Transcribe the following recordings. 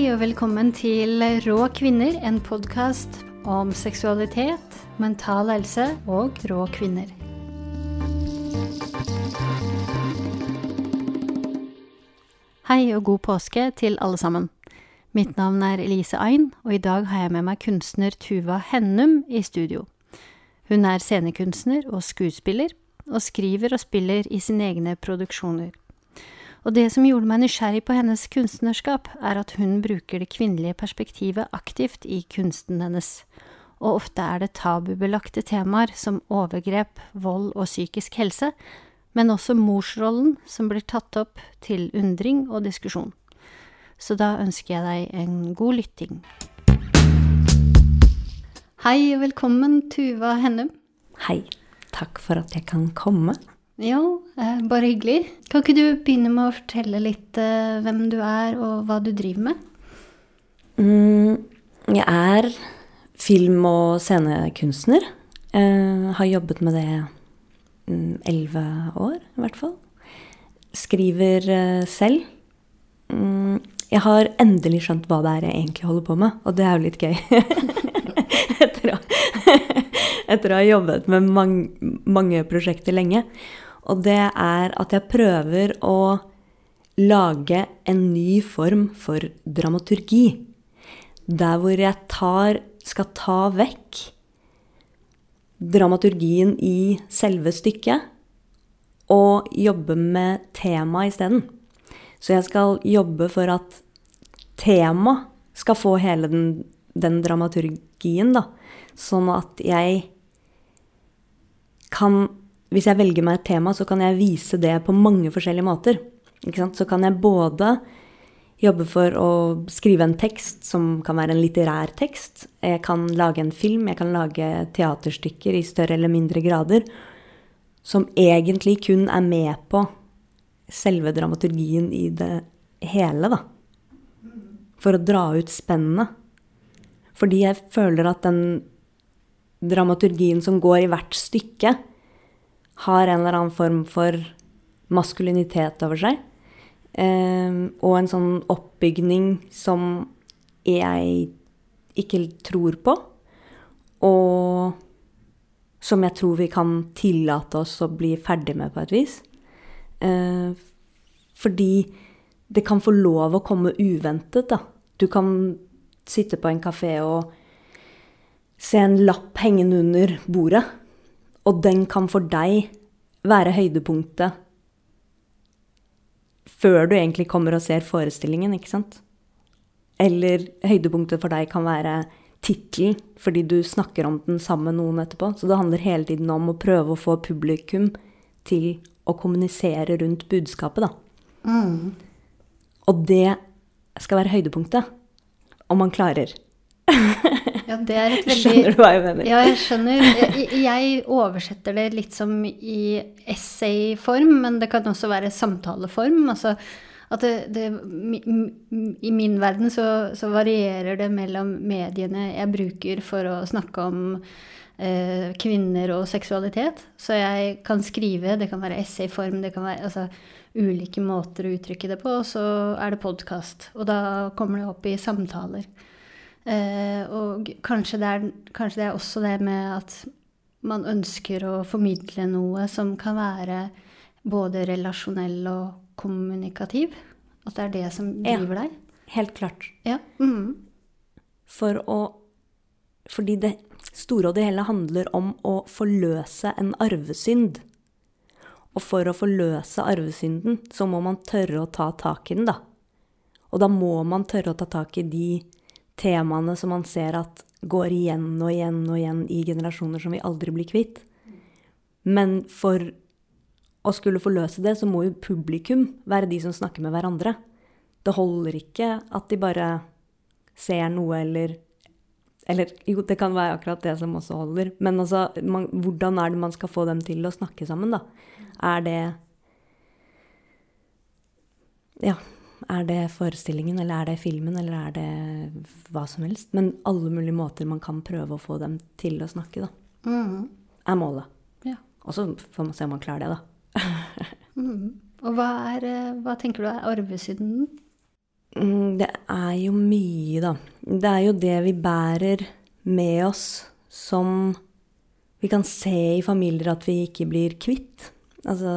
Hei og velkommen til Rå kvinner, en podkast om seksualitet, mental helse og rå kvinner. Hei og god påske til alle sammen. Mitt navn er Elise Ain, og i dag har jeg med meg kunstner Tuva Hennum i studio. Hun er scenekunstner og skuespiller, og skriver og spiller i sine egne produksjoner. Og det som gjorde meg nysgjerrig på hennes kunstnerskap, er at hun bruker det kvinnelige perspektivet aktivt i kunsten hennes. Og ofte er det tabubelagte temaer som overgrep, vold og psykisk helse, men også morsrollen som blir tatt opp til undring og diskusjon. Så da ønsker jeg deg en god lytting. Hei og velkommen, Tuva Hennum. Hei. Takk for at jeg kan komme. Jo, eh, bare hyggelig. Kan ikke du begynne med å fortelle litt eh, hvem du er, og hva du driver med? Mm, jeg er film- og scenekunstner. Jeg har jobbet med det mm, elleve år, i hvert fall. Skriver eh, selv. Mm, jeg har endelig skjønt hva det er jeg egentlig holder på med, og det er jo litt gøy. etter, å, etter, å, ha jobbet med mange, mange prosjekter lenge. Og det er at jeg prøver å lage en ny form for dramaturgi. Der hvor jeg tar, skal ta vekk dramaturgien i selve stykket og jobbe med temaet isteden. Så jeg skal jobbe for at tema skal få hele den, den dramaturgien, da. Sånn at jeg kan Hvis jeg velger meg et tema, så kan jeg vise det på mange forskjellige måter. Så kan jeg både jobbe for å skrive en tekst som kan være en litterær tekst. Jeg kan lage en film, jeg kan lage teaterstykker i større eller mindre grader. Som egentlig kun er med på selve dramaturgien i det hele, da. For å dra ut spennet. Fordi jeg føler at den dramaturgien som går i hvert stykke, har en eller annen form for maskulinitet over seg. Um, og en sånn oppbygning som jeg ikke tror på. Og som jeg tror vi kan tillate oss å bli ferdig med på et vis. Uh, fordi det kan få lov å komme uventet, da. Du kan sitte på en kafé og se en lapp hengende under bordet, og den kan for deg være høydepunktet før du egentlig kommer og ser forestillingen, ikke sant? Eller høydepunktet for deg kan være tittelen, fordi du snakker om den sammen med noen etterpå. Så det handler hele tiden om å prøve å få publikum til å kommunisere rundt budskapet, da. Mm. Og det skal være høydepunktet. Om man klarer. Ja, det er et veldig Skjønner du hva jeg mener? Ja, jeg skjønner. Jeg oversetter det litt som i essayform, men det kan også være samtaleform. Altså at det, det, I min verden så, så, varierer det mellom mediene jeg bruker for å snakke om eh, kvinner og seksualitet. Så jeg kan skrive, det kan være essayform, det kan være altså, ulike måter å uttrykke det på, og så er det podkast. Og da kommer det opp i samtaler. Eh, og kanskje det, er, kanskje det, er, også det med at man ønsker å formidle noe som kan være både relasjonell og kommunikativ. At det er det som driver ja, deg. Helt klart. Ja. Mm. For å Fordi det store og det hele handler om å forløse en arvesynd. Og for å forløse arvesynden, så må man tørre å ta tak i den, da. Og da må man tørre å ta tak i de temaene som man ser at går igjen og igjen og igjen i generasjoner som vi aldri blir kvitt. Men for å skulle forløse det, så må jo publikum være de som snakker med hverandre. Det holder ikke at de bare ser noe eller Eller jo, det kan være akkurat det som også holder. Men altså, man, hvordan er det man skal få dem til å snakke sammen, da? Er det Ja er det forestillingen, eller er det filmen, eller er det hva som helst? Men alle mulige måter man kan prøve å få dem til å snakke, da. Mm. Er målet. Ja. Og så får man se om man klarer det, da. mm. Og hva, er, eh, hva tenker du er arvesynden? Mm, det er jo mye, da. Det er jo det vi bærer med oss som vi kan se i familier at vi ikke blir kvitt. Altså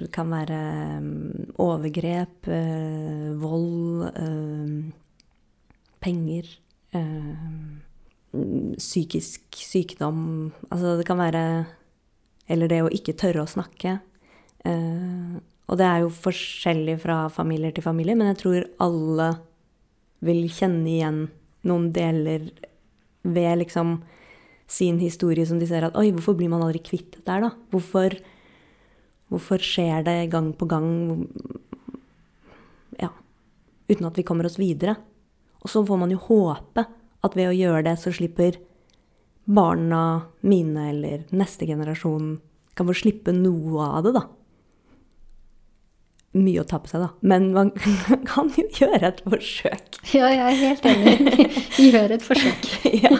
det kan være um, overgrep, uh, vold, uh, penger uh, Psykisk sykdom. Altså det kan være Eller det å ikke tørre å snakke. og det er jo forskjellig fra familier til familie, men jeg tror alle vil kjenne igjen noen deler ved liksom sin historie som de ser at Oi, hvorfor blir man aldri kvitt dette her, da? Hvorfor, hvorfor skjer det gang på gang Ja. Uten at vi kommer oss videre. Og så får man jo håpe at ved å gjøre det, så slipper barna mine eller neste generasjon kan få slippe noe av det, da. Mye å ta på seg, da. Men man kan jo gjøre et forsøk. Ja, jeg er helt enig. Gjør et forsøk. ja.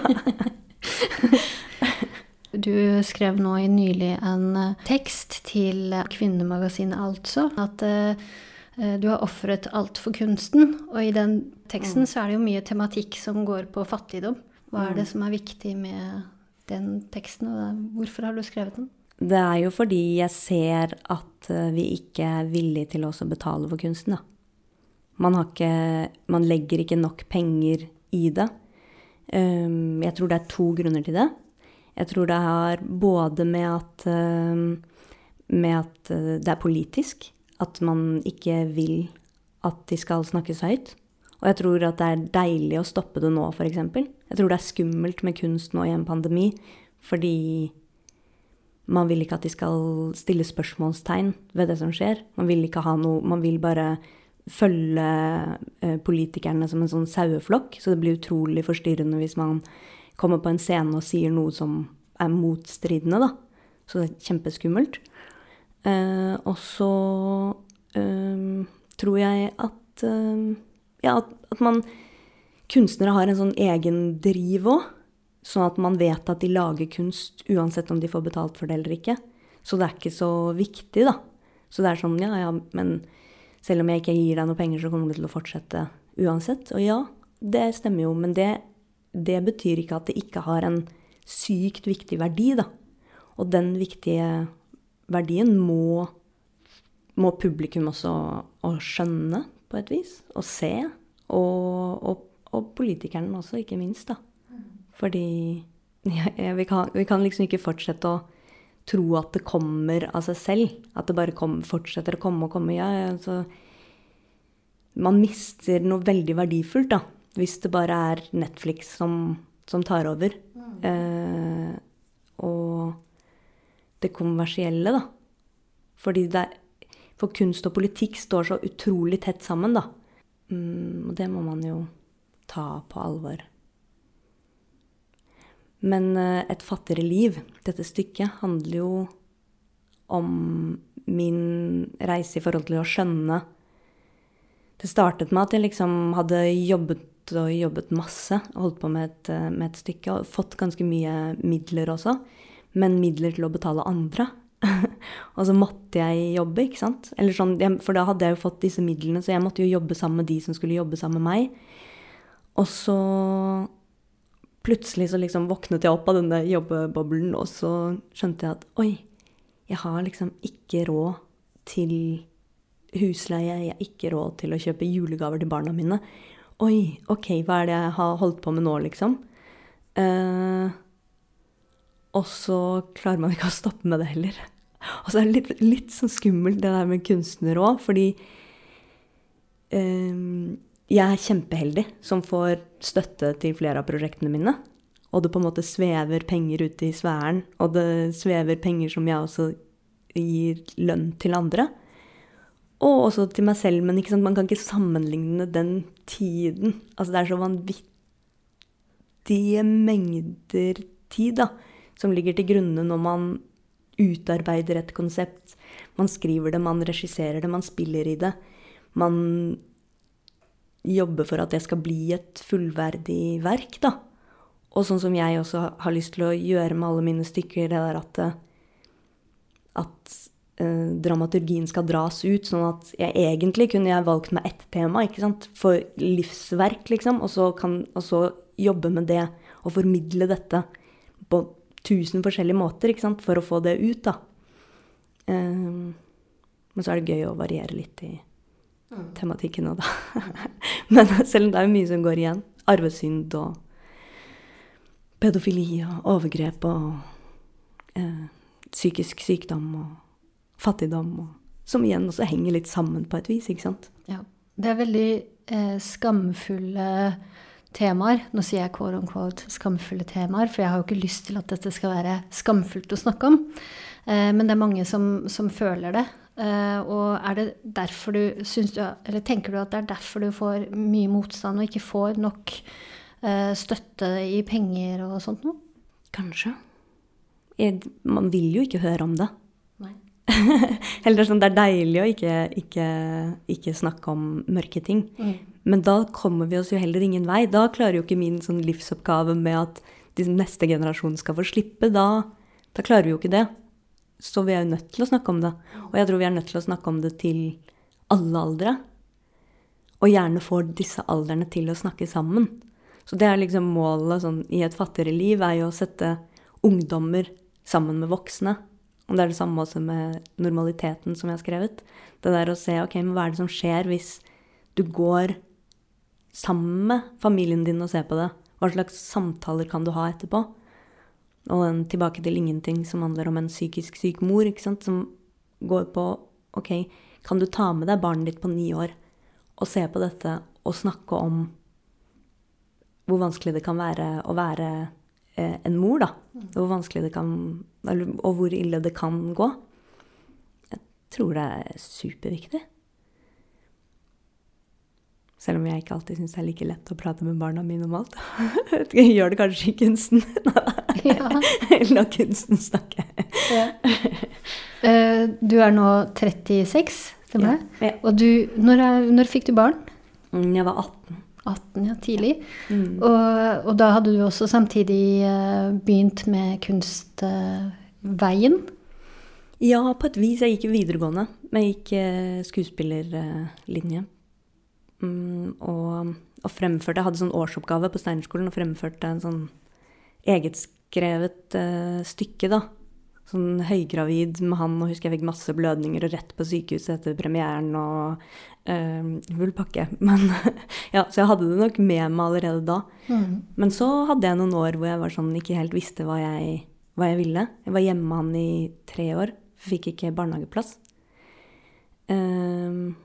Du skrev nå i nylig en eh, tekst til kvinnemagasinet Altså. At uh, du har ofret alt for kunsten. Og i den teksten mm. så er det jo mye tematikk som går på fattigdom. Hva er det mm. som er viktig med den teksten, og hvorfor har du skrevet den? Det er jo fordi jeg ser at vi ikke er villige til å betale for kunsten, da. Man, ikke, man legger ikke nok penger i det. Um, jeg tror det er to grunner til det. Jeg tror det har både med at, um, med at uh, det er politisk. At man ikke vil at de skal snakkes høyt. Og jeg tror at det er deilig å stoppe det nå, f.eks. Jeg tror det er skummelt med kunst nå i en pandemi fordi man vil ikke at de skal stille spørsmålstegn ved det som skjer. Man vil ikke ha noe Man vil bare følge eh, politikerne som en sånn saueflokk. Så det blir utrolig forstyrrende hvis man kommer på en scene og sier noe som er motstridende, da. Så det er kjempeskummelt. Eh, og så eh, tror jeg at eh, Ja, at, at, man Kunstnere har en sånn egen driv òg. Sånn at man vet at de lager kunst uansett om de får betalt for det eller ikke. Så det er ikke så viktig, da. Så det er sånn, ja ja, men selv om jeg ikke gir deg noe penger, så kommer du til å fortsette uansett. Og ja, det stemmer jo, men det, det betyr ikke at det ikke har en sykt viktig verdi, da. Og den viktige verdien må, må publikum også å skjønne, på et vis. Og se. Og, og, og politikerne også, ikke minst, da. Fordi ja, vi, kan, vi kan liksom ikke fortsette å tro at det kommer av seg selv. At det bare kom, fortsetter å komme og komme. Ja, altså, man mister noe veldig verdifullt da, hvis det bare er Netflix som, som tar over. Mm. Eh, og det kommersielle, da. Fordi det er, For kunst og politikk står så utrolig tett sammen, da. Mm, og det må man jo ta på alvor. Men eh, Et fattigere liv, dette stykket, handler jo om min reise i forhold til å skjønne Det startet med at jeg liksom hadde jobbet og jobbet masse. Holdt på med et, eh, med et stykke og fått ganske mye midler også. Men midler til å betale andre. og så måtte jeg jobbe, ikke sant. Sånn, for da hadde jeg jo fått disse midlene, så jeg måtte jo jobbe sammen med de som skulle jobbe sammen med meg. Og så plutselig så liksom våknet jeg opp av denne jobbeboblen, og så skjønte jeg at oi, jeg har liksom ikke råd til husleie, jeg har ikke råd til å kjøpe julegaver til barna mine. Oi, ok, hva er det jeg har holdt på med nå, liksom? Eh, og så klarer man ikke å stoppe med det heller. Og så er det litt, litt sånn skummelt det der med kunstner òg, fordi eh, jeg er kjempeheldig som får støtte til flere av prosjektene mine. Og det på en måte svever penger ute i sfæren, og det svever penger som jeg også gir lønn til andre. Og også til meg selv, men man kan ikke sammenligne den tiden. Altså det er så vanvittige mengder tid da, som ligger til grunne når man utarbeider et konsept. Man skriver det, man regisserer det, man spiller i det. Man jobber for at det skal bli et fullverdig verk, da. Og sånn som jeg også har lyst til å gjøre med alle mine stykker, det der at, at eh, dramaturgien skal dras ut. Sånn at jeg egentlig kunne jeg valgt meg ett tema ikke sant? for livsverk, liksom. Og så, kan, og så jobbe med det og formidle dette på tusen forskjellige måter ikke sant? for å få det ut, da. Um, men så er det gøy å variere litt i mm. tematikken òg, da. men selv om det er mye som går igjen. Arvesynd og pedofili og overgrep og eh, psykisk sykdom og fattigdom, og, som igjen også henger litt sammen på et vis, ikke sant? Ja. Det er veldig eh, skamfulle temaer. Nå sier jeg quote on quote skamfulle temaer, for jeg har jo ikke lyst til at dette skal være skamfullt å snakke om. Eh, men det er mange som, som føler det. Eh, og er det derfor du syns du Eller tenker du at det er derfor du får mye motstand og ikke får nok eh, støtte i penger og sånt noe? Kanskje. Jeg, man vil jo ikke høre om det. Eller sånn, det er deilig å ikke, ikke, ikke snakke om mørke ting. Mm. Men da kommer vi oss jo heller ingen vei. Da klarer jo ikke min sånn livsoppgave med at de neste generasjon skal få slippe. Da, da klarer vi jo ikke det. Så vi er jo nødt til å snakke om det. Og jeg tror vi er nødt til å snakke om det til alle aldre. Og gjerne får disse aldrene til å snakke sammen. Så det er liksom målet sånn, i et fattigere liv, er jo å sette ungdommer sammen med voksne. Og det er det samme også med normaliteten som jeg har skrevet. Det der å se ok, men hva er det som skjer hvis du går sammen med familien din og ser på det? Hva slags samtaler kan du ha etterpå? Og den tilbake til ingenting som handler om en psykisk syk mor, ikke sant? som går på ok, kan du ta med deg barnet ditt på ni år og se på dette og snakke om hvor vanskelig det kan være å være en mor, da. Mm. Hvor vanskelig det kan Og hvor ille det kan gå. Jeg tror det er superviktig. Selv om jeg ikke alltid syns det er like lett å prate med barna mine om alt. Jeg gjør det kanskje i kunsten. Ja. La kunsten snakke. Ja. Uh, du er nå 36, stemmer det? Ja. Og du, når, er, når fikk du barn? Mm, jeg var 18. 18, ja, tidlig. Mm. Og, og, da hadde du også samtidig uh, begynt med kunstveien? Ja, på et vis. Jeg gikk videregående. Men jeg gikk uh, skuespillerlinje. Mm, og, og fremførte Jeg hadde sånn årsoppgave på Steinerskolen og fremførte en sånn egetskrevet uh, stykke, da sånn høygravid med han, og husker jeg fikk masse blødninger og rett på sykehuset etter premieren og øh, full pakke. Men, ja, så jeg hadde det nok med meg allerede da. Mm. Men så hadde jeg noen år hvor jeg var sånn, ikke helt visste hva jeg, hva jeg ville. Jeg var hjemme med han i tre år, fikk ikke barnehageplass. Um,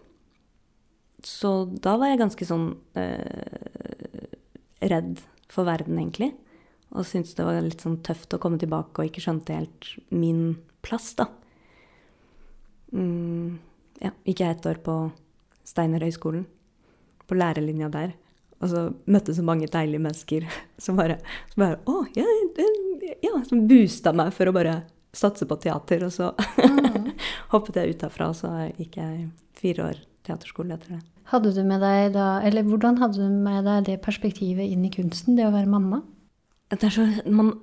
så da var jeg ganske sånn uh, redd for verden, egentlig. Og syntes det var litt sånn tøft å komme tilbake og ikke skjønte helt min plass, da. Mm, ja, gikk jeg ett år på Steinerhøgskolen, på lærerlinja der. Og så møtte så mange deilige mennesker som bare, som bare Å, ja, ja, Som boosta meg for å bare satse på teater. Og så mm. hoppet jeg ut derfra, og så gikk jeg fire år teaterskole etter det. Hadde du med deg da, eller Hvordan hadde du med deg det perspektivet inn i kunsten, det å være mamma? Det er, så, man,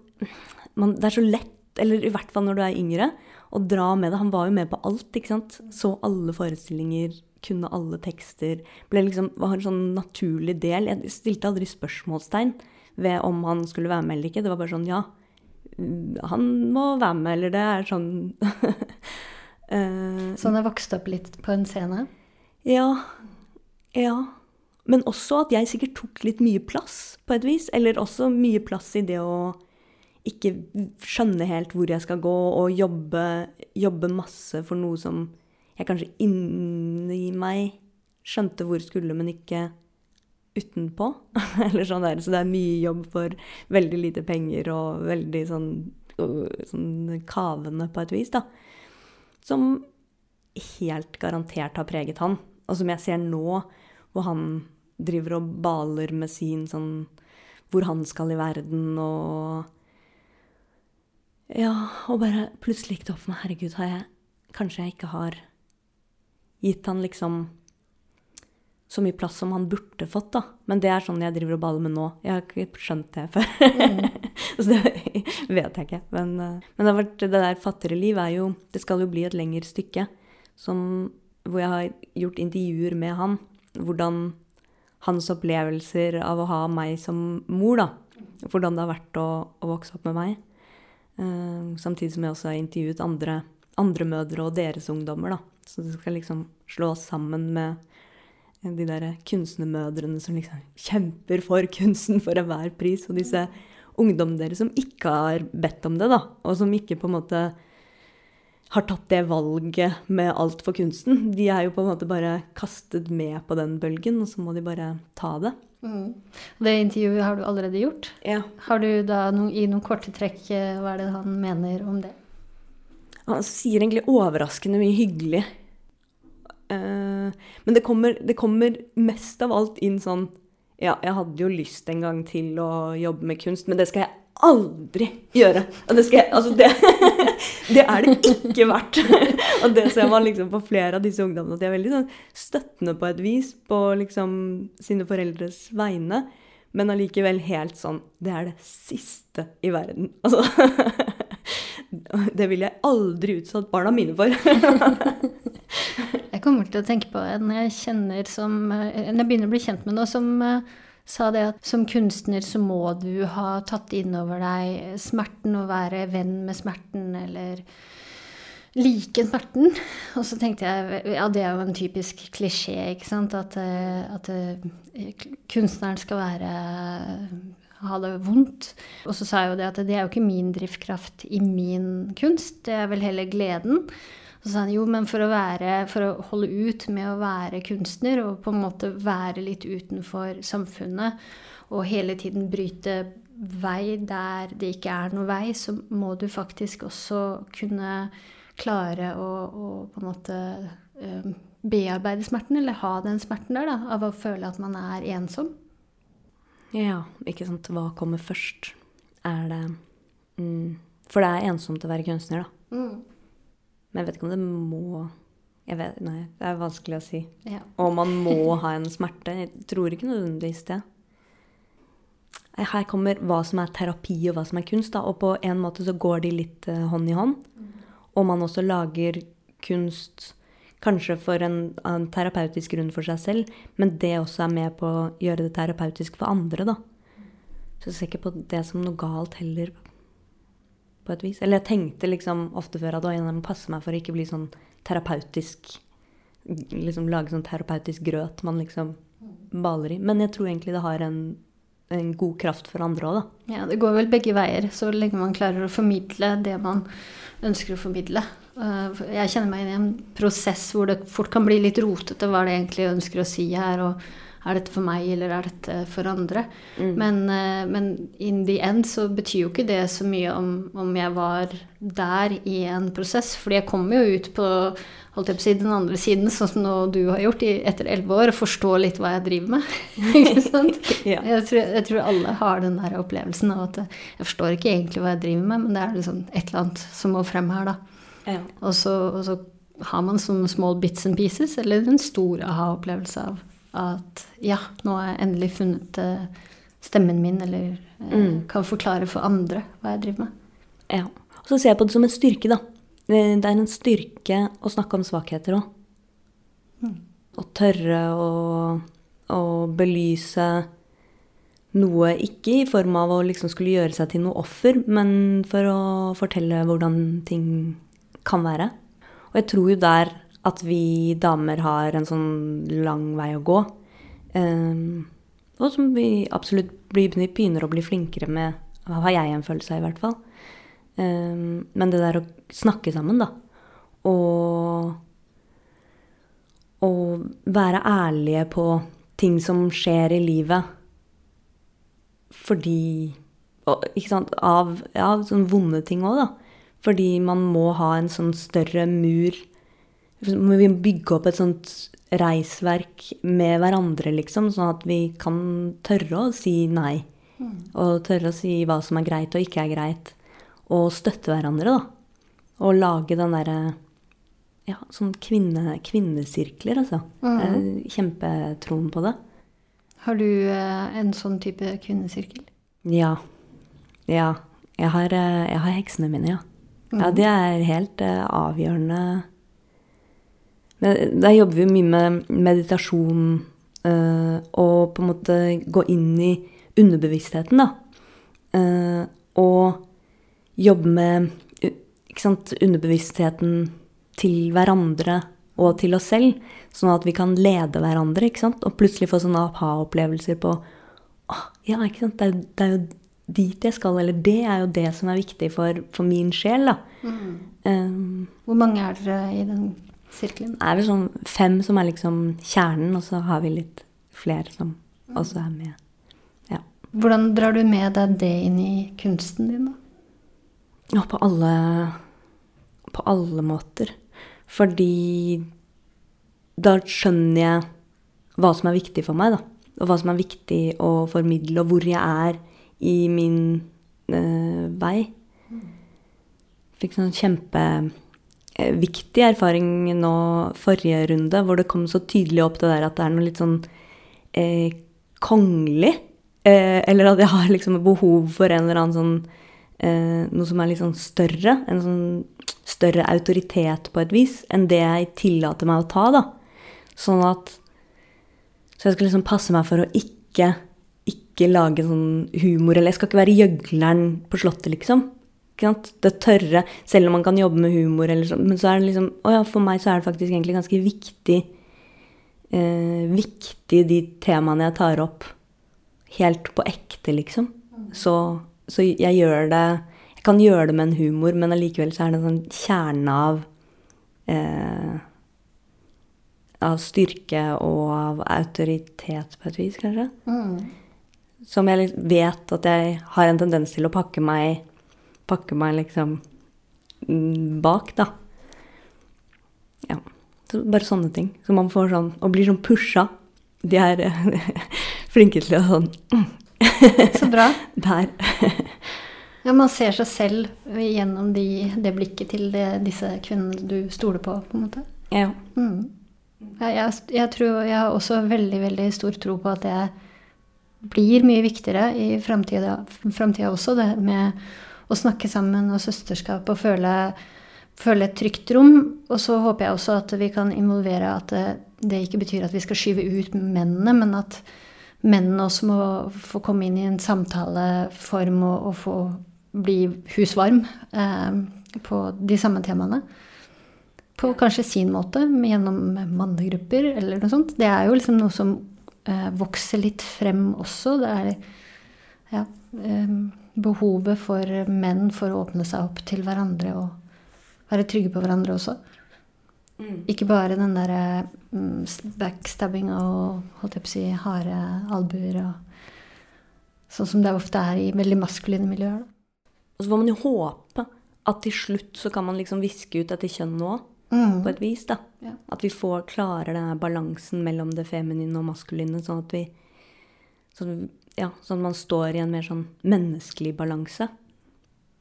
man, det er så lett, eller i hvert fall når du er yngre, å dra med det. Han var jo med på alt, ikke sant. Så alle forestillinger, kunne alle tekster. Ble liksom, var en sånn naturlig del. Jeg stilte aldri spørsmålstegn ved om han skulle være med eller ikke. Det var bare sånn ja, han må være med, eller det er sånn uh, Så han har vokst opp litt på en scene? Ja. Ja. Men også at jeg sikkert tok litt mye plass, på et vis. Eller også mye plass i det å ikke skjønne helt hvor jeg skal gå, og jobbe, jobbe masse for noe som jeg kanskje inni meg skjønte hvor skulle, men ikke utenpå. Eller sånn der. Så det er mye jobb for veldig lite penger og veldig sånn, sånn kavende på et vis, da. Som helt garantert har preget han. Og som jeg ser nå, hvor han driver og baler med sin sånn Hvor han skal i verden, og Ja, og bare plutselig gikk det opp for meg Herregud, har jeg Kanskje jeg ikke har gitt han liksom så mye plass som han burde fått, da. Men det er sånn jeg driver og baler med nå. Jeg har ikke skjønt det før. så det vet jeg ikke. Men, eh, men det, vært, det, der fattigere liv er jo Det skal jo bli et lengre stykke som, hvor jeg har gjort intervjuer med han. Hvordan hans opplevelser av å ha meg som mor, da. Hvordan det har vært å, å vokse opp med meg. Uh, samtidig som jeg også har intervjuet andre, andre mødre og deres ungdommer, da. Så det skal liksom slås sammen med de der kunstnermødrene som liksom kjemper for kunsten for enhver pris, og disse ungdommene deres som ikke har bedt om det, da, og som ikke på en måte har tatt det valget med alt for kunsten. De er jo på en måte bare kastet med på den bølgen, og så må de bare ta det. Mm. Det intervjuet har du allerede gjort. Ja. Har du da noen, i noen korte trekk eh, hva er det han mener om det? Han sier egentlig overraskende mye hyggelig Uh, men det kommer, det kommer, mest av alt inn sånn Ja, jeg hadde jo lyst en gang til å jobbe med kunst, men det skal jeg aldri gjøre. Det, jeg, altså det, det, er det ikke verdt. og det ser man liksom på flere av disse ungdommene, at de er veldig sånn støttende på et vis på liksom sine foreldres vegne, men allikevel helt sånn Det er det siste i verden. Altså Det ville jeg aldri utsatt barna mine for. Jeg kommer til å tenke på en jeg kjenner som En jeg begynner å bli kjent med nå, som uh, sa det at som kunstner så må du ha tatt inn over deg smerten og være venn med smerten, eller like smerten. Og så tenkte jeg ja, det er jo en typisk klisjé, ikke sant, at, eh, at uh, kunstneren skal være ha det vondt. Og så sa jeg jo det at det er jo ikke min drivkraft i min kunst, det er vel heller gleden. Så sa han jo, men for å, være, for å holde ut med å være kunstner og på en måte være litt utenfor samfunnet og hele tiden bryte vei der det ikke er noe vei, så må du faktisk også kunne klare å, å på en måte um, bearbeide smerten, eller ha den smerten der, da, av å føle at man er ensom. Ja, ikke sant. Hva kommer først? Er det mm, For det er ensomt å være kunstner, da. Mm. Men jeg vet ikke om det må vet, Nei, det er vanskelig å si. Ja. Og man må ha en smerte. Jeg tror ikke nødvendigvis det. Her kommer hva som er terapi og hva som er kunst. Da. Og på en måte så går de litt uh, hånd i hånd. Mm. Og man også lager kunst kanskje for en, en, terapeutisk grunn for seg selv, men det også er med på å gjøre det terapeutisk for andre, da. Så jeg ser ikke på det som noe galt heller, på et vis. Eller jeg tenkte liksom ofte før at jeg må passe meg for å ikke bli sånn terapeutisk Liksom lage sånn terapeutisk grøt man liksom baler i. Men jeg tror egentlig det har en, en god kraft for andre òg, da. Ja, det går vel begge veier, så lenge man klarer å formidle det man ønsker å formidle. Eh, jeg kjenner meg inn i en prosess hvor det fort kan bli litt rotete hva det egentlig ønsker å si her. og er dette for meg, eller er dette for andre? Mm. Men, uh, men, in the end så betyr jo ikke det så mye om, om jeg var der i en prosess. fordi jeg kommer jo ut på holdt jeg på si, den andre siden, sånn som nå du har gjort i, etter elleve år, og forstår litt hva jeg driver med. ikke sant? ja. jeg, tror, jeg, tror, alle har den der opplevelsen av at jeg forstår ikke egentlig hva jeg driver med, men det er liksom et eller annet som må frem her, da. Ja. Og, så, og så har man sånne small bits and pieces, eller en stor aha-opplevelse av at ja, nå har jeg endelig funnet uh, stemmen min, eller uh, mm. kan forklare for andre hva jeg driver med. Ja. Og så ser jeg på det som en styrke, da. Det er en styrke å snakke om svakheter òg. Mm. Å tørre å, å, belyse noe, ikke i form av å liksom skulle gjøre seg til noe offer, men for å fortelle hvordan ting kan være. Og jeg tror jo der at vi damer har en sånn lang vei å gå. Um, og som vi absolutt begynner å bli flinkere med, har jeg en følelse av i hvert fall. Um, men det der å snakke sammen, da, og og være ærlige på ting som skjer i livet fordi Ikke sant Av, ja, sånne vonde ting òg, da. Fordi man må ha en sånn større mur må bygge opp et sånt reisverk med hverandre, liksom, sånn at vi kan tørre å si nei. Mm. Og tørre å si hva som er greit og ikke er greit. Og støtte hverandre, da. Og lage den derre ja, sånn kvinne, kvinnesirkler, altså. Jeg er Kjempetroen på det. Har du eh, en sånn type kvinnesirkel? Ja. Ja. Jeg har, eh, jeg har heksene mine, ja. Ja, det er helt eh, avgjørende. Men der jobber vi mye med meditasjon eh, og på en måte gå inn i underbevisstheten, da. Uh, og jobbe med sant, underbevisstheten til hverandre og til oss selv, sånn at vi kan lede hverandre, ikke sant? Og plutselig få sånne aha-opplevelser på «Åh, Ja, ikke sant, det er, det er jo dit jeg skal, eller det er jo det som er viktig for, for min sjel, da. Um, Hvor mange er dere i den sirkelen? er det sånn fem som er liksom kjernen, og så har vi litt flere som også er med. Ja. Hvordan drar du med deg det inn i kunsten din, da? Ja, på alle, på alle måter. Fordi da skjønner jeg hva som er viktig for meg, da. Og hva som er viktig å formidle, og hvor jeg er i min øh, vei. Fikk sånn kjempeviktig erfaring nå forrige runde, hvor det kom så tydelig opp det der at det er noe litt sånn eh, kongelig. Eh, eller at jeg har liksom behov for en eller annen sånn eh, Noe som er litt sånn større. En sånn større autoritet på et vis enn det jeg tillater meg å ta, da. Sånn at Så jeg skal liksom passe meg for å ikke, ikke lage sånn humor. Eller jeg skal ikke være gjøgleren på Slottet, liksom. Det tørre, selv om man kan jobbe med humor, eller sånn. Men så er det liksom Å ja, for meg så er det faktisk egentlig ganske viktig eh, Viktig de temaene jeg tar opp, helt på ekte, liksom. Så, så jeg gjør det Jeg kan gjøre det med en humor, men allikevel så er det en sånn kjerne av eh, Av styrke og av autoritet, på et vis, kanskje. Som jeg vet at jeg har en tendens til å pakke meg Pakke meg liksom bak, da. Ja. Så bare sånne ting. Så man får sånn Og blir sånn pusha. De er flinke til å sånn Så bra. Der. Ja, man ser seg selv gjennom de, det blikket til det, disse kvinnene du stoler på, på en måte. Ja. Mm. Ja, jeg, jeg tror jeg har også veldig, veldig stor tro på at det blir mye viktigere i framtida også, det med å snakke sammen og søsterskap og føle, føle et trygt rom. Og så håper jeg også at vi kan involvere at det, det ikke betyr at vi skal skyve ut mennene, men at mennene også må få komme inn i en samtaleform og, og få bli husvarm eh, på de samme temaene. På kanskje sin måte, gjennom mannegrupper eller noe sånt. Det er jo liksom noe som eh, vokser litt frem også. Det er ja, eh, behovet for menn for å åpne seg opp til hverandre og være trygge på hverandre også. Ikke bare den derre mm, backstabbinga og holdt jeg på å si harde albuer og Sånn som det ofte er i veldig maskuline miljøer. Og så får man jo håpe at til slutt så kan man liksom viske ut etter kjønn nå, Mm. på et vis. da. Ja. At vi får klarer denne balansen mellom det feminine og maskuline, sånn at vi sånn, ja, sånn at man står i en mer sånn menneskelig balanse.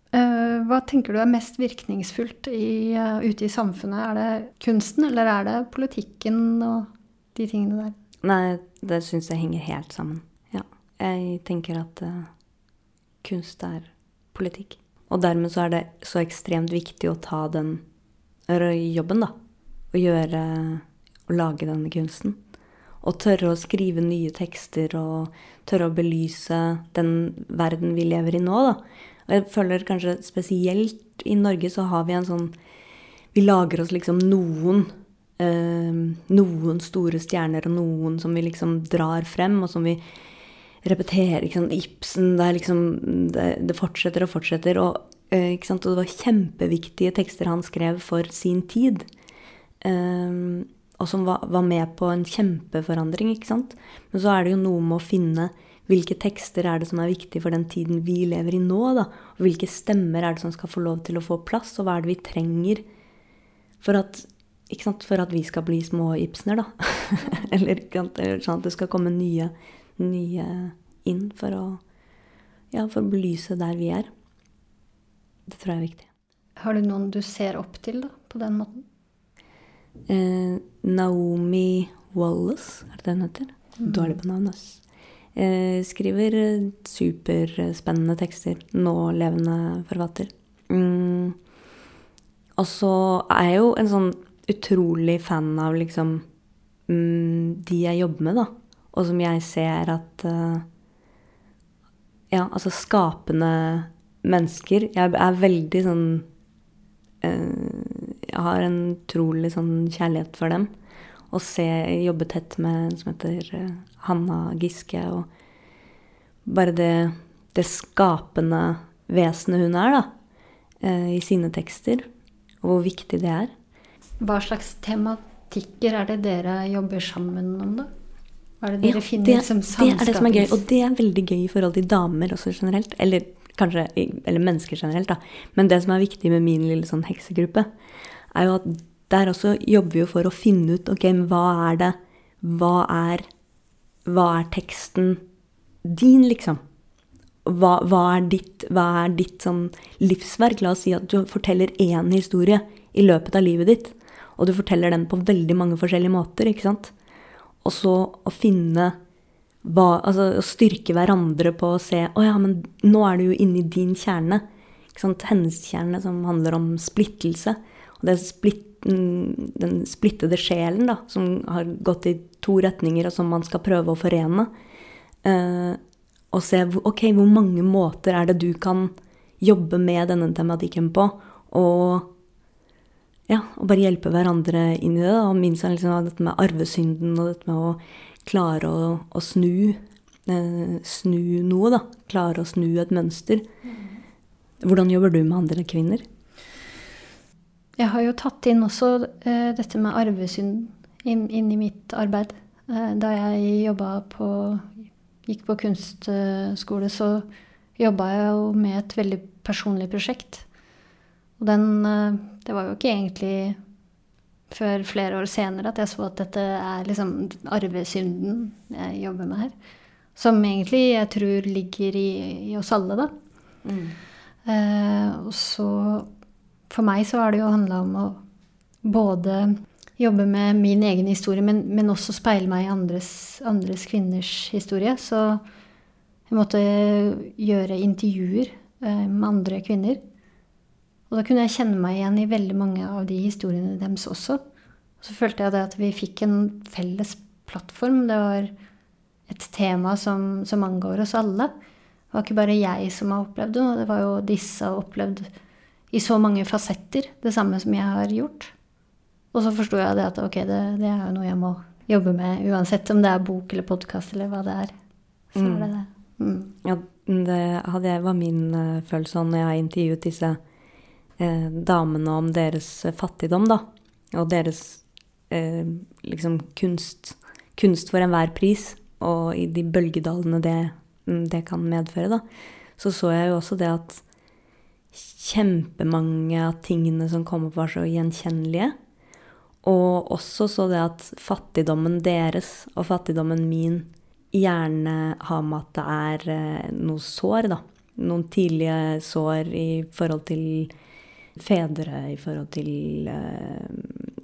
Eh, hva tenker du er mest virkningsfullt i, eh, ute i samfunnet? Er det kunsten, eller er det politikken og de tingene der? Nei, det syns jeg henger helt sammen. Ja. Jeg tenker at uh, kunst er politikk. Og dermed så er det så ekstremt viktig å ta den jobben, da. Å gjøre Å lage denne kunsten. Og tørre å skrive nye tekster og tørre å belyse den verden vi lever i nå, da. Og jeg føler kanskje spesielt i Norge så har vi en sånn Vi lager oss liksom noen eh, noen store stjerner og noen som vi liksom drar frem, og som vi repeterer. Ikke sant? Ibsen, det liksom Det, det fortsetter og fortsetter. Og, eh, ikke sant? og det var kjempeviktige tekster han skrev for sin tid. Eh, og som var, var med på en kjempeforandring, ikke sant. Men så er det jo noe med å finne hvilke tekster er det som er viktig for den tiden vi lever i nå, da. Og hvilke stemmer er det som skal få lov til å få plass, og hva er det vi trenger for at, sant, for at vi skal bli små Ibsener, da. eller, eller sånn at det skal komme nye, nye inn for å, ja, for å belyse der vi er. Det tror jeg er viktig. Har du noen du ser opp til da, på den måten? Eh, Naomi Wallace, er det det hun heter? Dårlig på navn, ass. Eh, skriver eh, superspennende tekster. Nålevende forfatter. Mm. Og så er jeg jo en sånn utrolig fan av liksom mm, de jeg jobber med, da. Og som jeg ser at uh, Ja, altså skapende mennesker. Jeg er veldig sånn uh, Jeg har en utrolig sånn kjærlighet for dem. Og se, jobbe tett med en som heter uh, Hanna Giske. Og bare det, det skapende vesenet hun er, da. I sine tekster. Og hvor viktig det er. Hva slags tematikker er det dere jobber sammen om, da? Hva er det dere Ja, finner det, som det er det som er gøy, og det er veldig gøy i forhold til damer også generelt. Eller kanskje eller mennesker generelt, da. Men det som er viktig med min lille sånn heksegruppe, er jo at der også jobber vi jo for å finne ut ok, men hva er det Hva er, hva er teksten din, liksom? Hva, hva, er ditt, hva er ditt sånn livsverk? La oss si at du forteller én historie i løpet av livet ditt, og du forteller den på veldig mange forskjellige måter, ikke sant? Og så å finne hva, altså å styrke hverandre på å se Å ja, men nå er du jo inni din kjerne. Hennes kjerne som handler om splittelse. Og det splitt, mm, den splittede sjelen, da, som har gått i to retninger, og som man skal prøve å forene. Eh, og se ok, hvor mange måter er det du kan jobbe med denne tematikken på. Og ja, og bare hjelpe hverandre inn i det. Da. Og minst liksom dette med arvesynden og dette med å klare å, å snu, eh, snu noe, da. Klare å snu et mønster. Hvordan jobber du med andre kvinner? Jeg har jo tatt inn også eh, dette med arvesynd inn, inn i mitt arbeid. Eh, da jeg jobba på Gikk på kunstskole, så jobba jeg jo med et veldig personlig prosjekt. Og den eh, Det var jo ikke egentlig før flere år senere at jeg så at dette er liksom arvesynden jeg jobber med her. Som egentlig jeg tror ligger i, i oss alle, da. Eh, og så For meg så har det jo handla om å både jobbe med min egen historie, men, men også speile meg i andres, andres kvinners historie. Så jeg måtte gjøre intervjuer eh, med andre kvinner. Og da kunne jeg kjenne meg igjen i veldig mange av de historiene deres også. Så følte jeg at vi fikk en felles plattform. Det var et tema som, som angår oss alle. Det var ikke bare jeg som har opplevd det, det var jo disse har opplevd i så mange fasetter, det samme som jeg har gjort. Og så forsto jeg det at ok, det, det er jo noe jeg må jobbe med, uansett om det er bok eller podkast eller hva det er. Så er det det. Mm. Ja, det hadde jeg, var min uh, følelse når jeg har intervjuet disse uh, damene om deres eh, fattigdom, da. Og deres uh, liksom kunst, kunst for enhver pris, og i de bølgedalene det, mm, det kan medføre, da. Så så jeg jo også det at kjempemange av tingene som kom opp, var så gjenkjennelige. Og også så det at fattigdommen deres og fattigdommen min gjerne har med at det er eh, noe sår, da. Noen tidlige sår i forhold til fedre, i forhold til eh,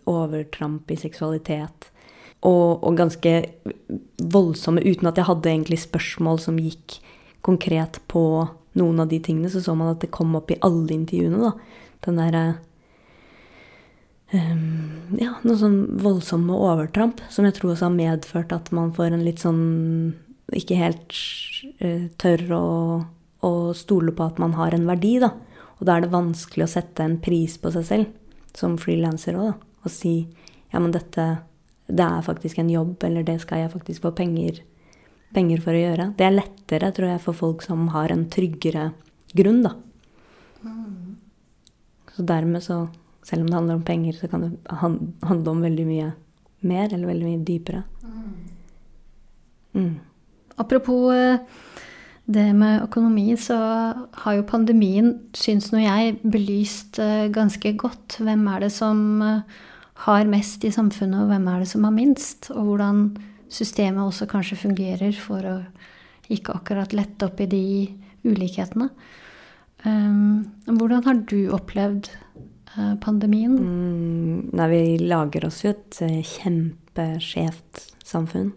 overtramp i seksualitet. Og, og, ganske voldsomme, uten at jeg hadde egentlig spørsmål som gikk konkret på noen av de tingene, så så man at det kom opp i alle intervjuene, da. Den derre um, Ja, noe sånn voldsomme overtramp som jeg tror også har medført at man får en litt sånn Ikke helt uh, tør å, å stole på at man har en verdi, da. Og da er det vanskelig å sette en pris på seg selv, som frilanser òg, da. Og si ja, men dette det er faktisk en jobb, eller det skal jeg faktisk få penger, penger for å gjøre. Det er lettere, tror jeg, for folk som har en tryggere grunn, da. Så dermed så, selv om det handler om penger, så kan det handle om veldig mye mer, eller veldig mye dypere. Mm. Apropos eh, det med økonomi, så har jo pandemien, syns nå jeg, belyst eh, ganske godt hvem er det som eh, har mest i samfunnet, og hvem er det som har minst? Og hvordan systemet også kanskje fungerer for å ikke akkurat lette opp i de ulikhetene. Um, hvordan har du opplevd eh, pandemien? Mm, nei, vi lager oss jo et eh, kjempeskjevt samfunn.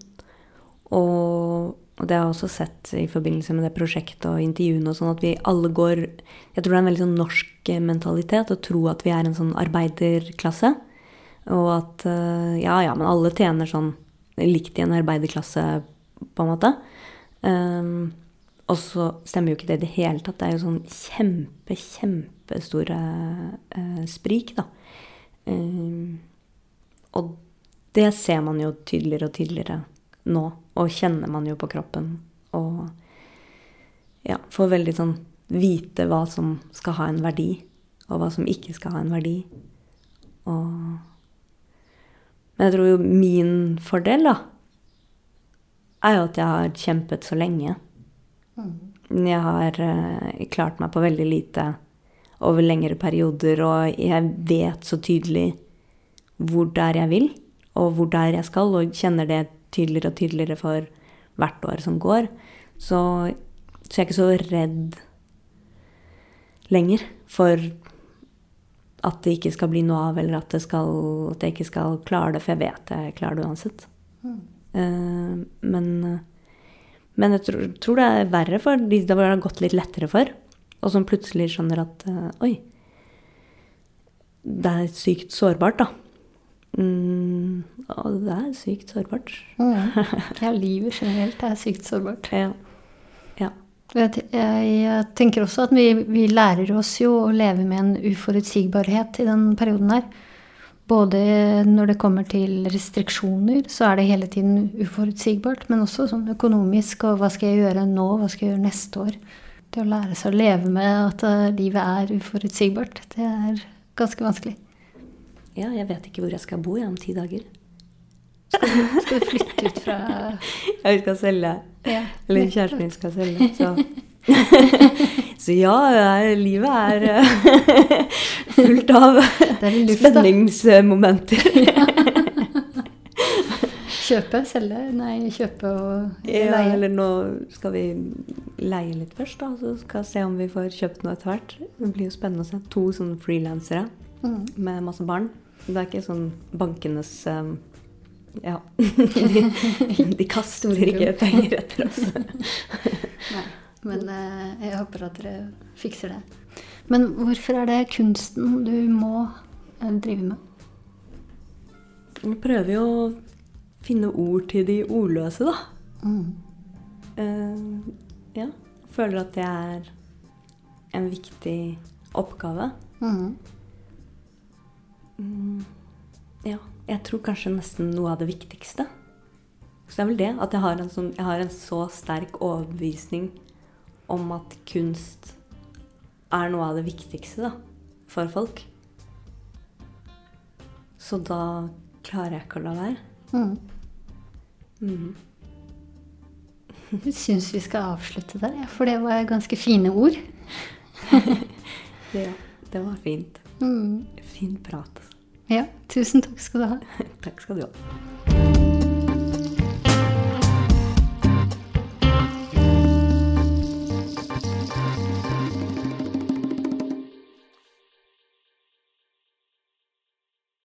Og, og det har jeg også sett i forbindelse med det prosjektet og intervjuene sånn, at vi alle går Jeg tror det er en veldig sånn norsk eh, mentalitet å tro at vi er en sånn arbeiderklasse. Og at eh, ja, ja, men alle tjener sånn likt i en arbeiderklasse, på en måte. Um, og så stemmer jo ikke det i det hele tatt. Det er jo sånn kjempe, kjempestore uh, sprik, da. Um, og det ser man jo tydeligere og tydeligere nå, og kjenner man jo på kroppen. Og ja, får veldig sånn vite hva som skal ha en verdi, og hva som ikke skal ha en verdi. Og Men jeg tror jo min fordel, da, er jo at jeg har kjempet så lenge. Jeg har uh, klart meg på veldig lite over lengre perioder, og jeg vet så tydelig hvor det er jeg vil, og hvor det er jeg skal, og kjenner det tydeligere og tydeligere for hvert år som går. Så, så jeg er ikke så redd lenger for at det ikke skal bli noe av, eller at, skal, at jeg ikke skal klare det, for jeg vet jeg klarer det uansett. Mm. Uh, men, men, jeg tror, tror, det er verre for de det har gått litt lettere for, og som plutselig skjønner at uh, oi, det er sykt sårbart, da. Mm, og det er sykt sårbart. Mm. Ja, livet generelt er sykt sårbart. Ja. Jeg, tenker også at vi, vi, lærer oss jo å leve med en uforutsigbarhet i den perioden her. Både når det kommer til restriksjoner, så er det hele tiden uforutsigbart. Men også sånn økonomisk, og hva skal jeg gjøre nå, hva skal jeg gjøre neste år? Det å lære seg å leve med at uh, livet er uforutsigbart, det er ganske vanskelig. Ja, jeg vet ikke hvor jeg skal bo jeg, om ti dager. Skal du, skal du flytte ut fra Ja, vi skal selge. Ja. Eller kjæresten min skal selge. Så, så ja, livet er eh, fullt av spenningsmomenter. Kjøpe, selge? Nei, kjøpe og leie? Ja, eller nå skal vi leie litt først, da. Så skal vi se om vi får kjøpt noe etter hvert. Det blir jo spennende å se. To sånne frilansere mm. med masse barn. Det er ikke sånn bankenes um, Ja. De, de, kaster ikke penger etter oss. Nei, men uh, jeg håper at dere fikser det. Men hvorfor er det kunsten du må uh, drive med? Vi prøver jo å finne ord til de ordløse, da. Mm. Uh, ja. Føler at det er en viktig oppgave. Mm. Mm, ja, jeg tror kanskje nesten noe av det viktigste. Så det er vel det at jeg har en, sånn, jeg har en så sterk overbevisning om at kunst er noe av det viktigste da, for folk. Så da klarer jeg ikke å la være. Mm. Mm. Jeg syns vi skal avslutte der, for det var ganske fine ord. ja, det var fint. Mm. Fin prat. Ja, tusen takk skal du ha. takk skal du ha.